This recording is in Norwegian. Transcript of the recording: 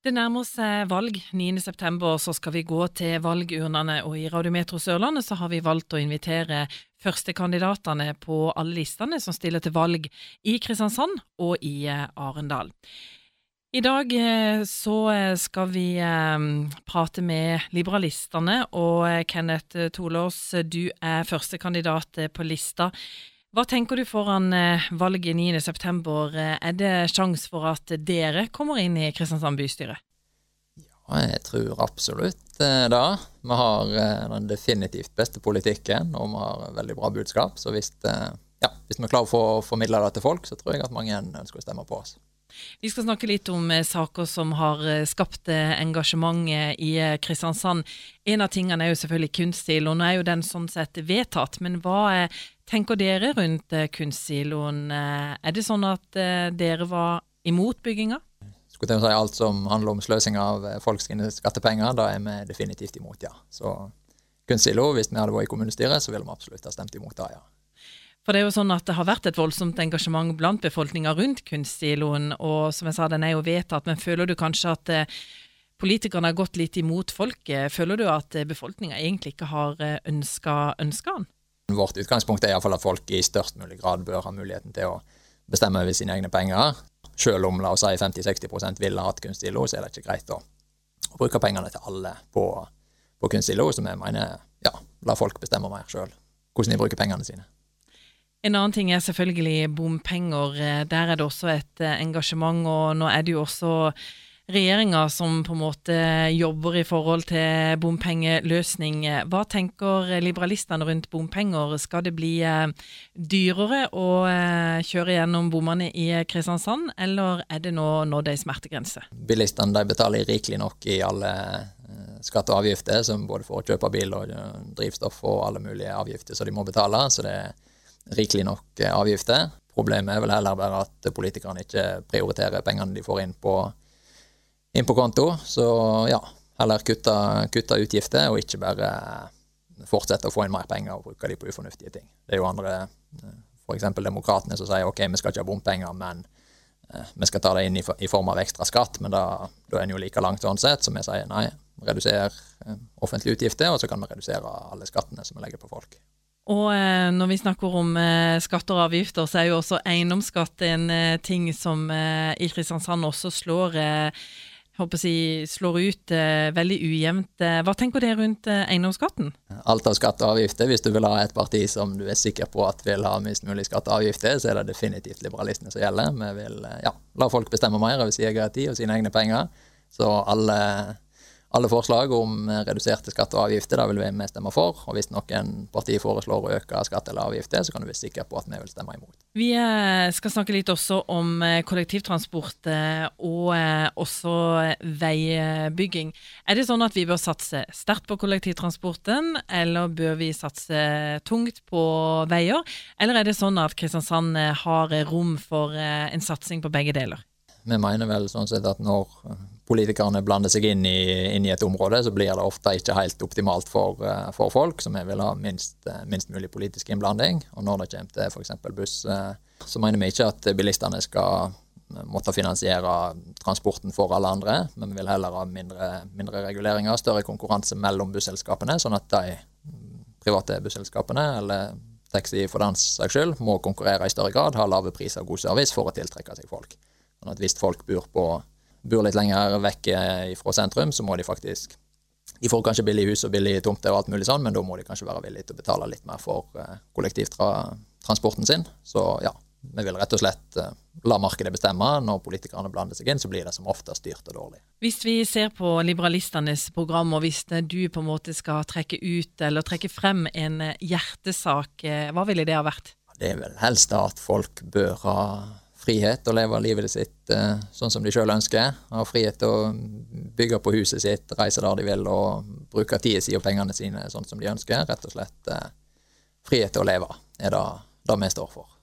Det nærmer seg valg. 9.9 så skal vi gå til valgurnene, og i Radiometro Sørlandet så har vi valgt å invitere førstekandidatene på alle listene som stiller til valg i Kristiansand og i eh, Arendal. I dag eh, så eh, skal vi prate med liberalistene, og Kenneth Tolås, du er førstekandidat på lista. Hva tenker du foran eh, valget 9.9? Eh, er det sjanse for at dere kommer inn i Kristiansand bystyre? Ja, jeg tror absolutt eh, det. Vi har den definitivt beste politikken, og vi har veldig bra budskap. Så hvis, ja, hvis vi klarer å få formidle det til folk, så tror jeg at mange ønsker å stemme på oss. Vi skal snakke litt om saker som har skapt engasjement i Kristiansand. En av tingene er jo selvfølgelig kunstsiloen, og er jo den sånn sett vedtatt. Men hva er tenker dere rundt eh, kunstsiloen? Eh, er det sånn at eh, dere var imot bygginga? Skulle til å si Alt som handler om sløsing av folks skattepenger, da er vi definitivt imot, ja. Så kunstsilo, hvis vi hadde vært i kommunestyret, så ville vi absolutt ha stemt imot det, ja. For det er jo sånn at det har vært et voldsomt engasjement blant befolkninga rundt kunstsiloen, og som jeg sa, den er jo vedtatt, men føler du kanskje at politikerne har gått litt imot folket? Føler du at befolkninga egentlig ikke har ønska den? Vårt utgangspunkt er iallfall at folk i størst mulig grad bør ha muligheten til å bestemme over sine egne penger. Selv om la oss si 50-60 ville hatt kunstig lo, så er det ikke greit å, bruke pengene til alle på, på kunstig lo, som jeg mener ja, la folk bestemme mer sjøl hvordan de bruker pengene sine. En annen ting er selvfølgelig bompenger. Der er det også et eh, engasjement, og nå er det jo også regjeringa som på en måte jobber i forhold til bompengeløsning. Hva tenker liberalistene rundt bompenger? Skal det bli eh, dyrere å eh, kjøre gjennom bommene i Kristiansand, eller er det nå nådd ei smertegrense? Bilistene de betaler rikelig nok i alle eh, skatter og avgifter, som både for å kjøpe bil og drivstoff og alle mulige avgifter som de må betale, så det er rikelig nok avgifter. Problemet er vel heller bare at politikerne ikke prioriterer pengene de får inn på inn på konto. Så ja, heller kutte, kutte utgifter, og ikke bare fortsette å få inn mer penger og bruke de på ufornuftige ting. Det er jo andre, f.eks. demokratene, som sier ok, vi skal ikke ha bompenger, men eh, vi skal ta det inn i, form av ekstra skatt. Men da, da er en jo like langt sånn sett, så vi sier nei, reduser eh, offentlige utgifter, og så kan vi redusere alle skattene som vi legger på folk. Og eh, når vi snakker om eh, skatter og avgifter, så er jo også eiendomsskatt en eh, ting som i Kristiansand også slår jeg, slår ut eh, veldig ujevnt. Hva tenker dere rundt eh, eiendomsskatten? Alt av skatt og avgifter. Hvis du vil ha et parti som du er sikker på at vil ha minst mulig skatt og avgifter, så er det definitivt liberalistene som gjelder. Vi vil ja, la folk bestemme mer over sin egen tid og sine egne penger. Så alle alle forslag om reduserte skatter og avgifter, da vil vi stemme for. Og hvis noen partier foreslår å øke skatt eller avgifter, så kan du være sikker på at vi vil stemme imot. Vi eh, skal snakke litt også om eh, kollektivtransport eh, og også veibygging. Er det sånn at vi bør satse sterkt på kollektivtransporten, eller bør vi satse tungt på veier? Eller er det sånn at Kristiansand har rom for en satsing på begge deler? Vi mener vel sånn sett at når politikerne blander seg inn i, inn i, et område, så blir det ofte ikke helt optimalt for, eh, for folk, som vil ha minst, eh, minst, mulig politisk innblanding. Og når det kommer til f.eks. buss, eh, så mener vi ikke at bilistene skal måtte finansiere transporten for alle andre, men vi vil heller ha mindre, mindre reguleringer, større konkurranse mellom busselskapene, sånn at de private busselskapene, eller taxi for den saks skyld, må konkurrere i større grad, ha lave priser og god service for å tiltrekke seg folk. Sånn at hvis folk bor på bor litt lenger vekk eh, fra sentrum, så må de faktisk De får kanskje billig hus og billig tomter og alt mulig sånn, men da må de kanskje være villige til å betale litt mer for eh, kollektivtransporten sin. Så ja, vi vil rett og slett eh, la markedet bestemme. Når politikerne blander seg inn, så blir det som oftest dyrt og dårlig. Hvis vi ser på liberalistenes program, og hvis du på en måte skal trekke ut eller trekke frem en hjertesak, hva ville det ha vært? Det er vel helst at folk bør ha frihet til å leve livet sitt eh, sånn som de sjøl ønsker. Ha frihet til å bygge på huset sitt, reise der de vil og bruke tida si og pengene sine sånn som de ønsker. Rett og slett eh, frihet til å leve er det, vi står for.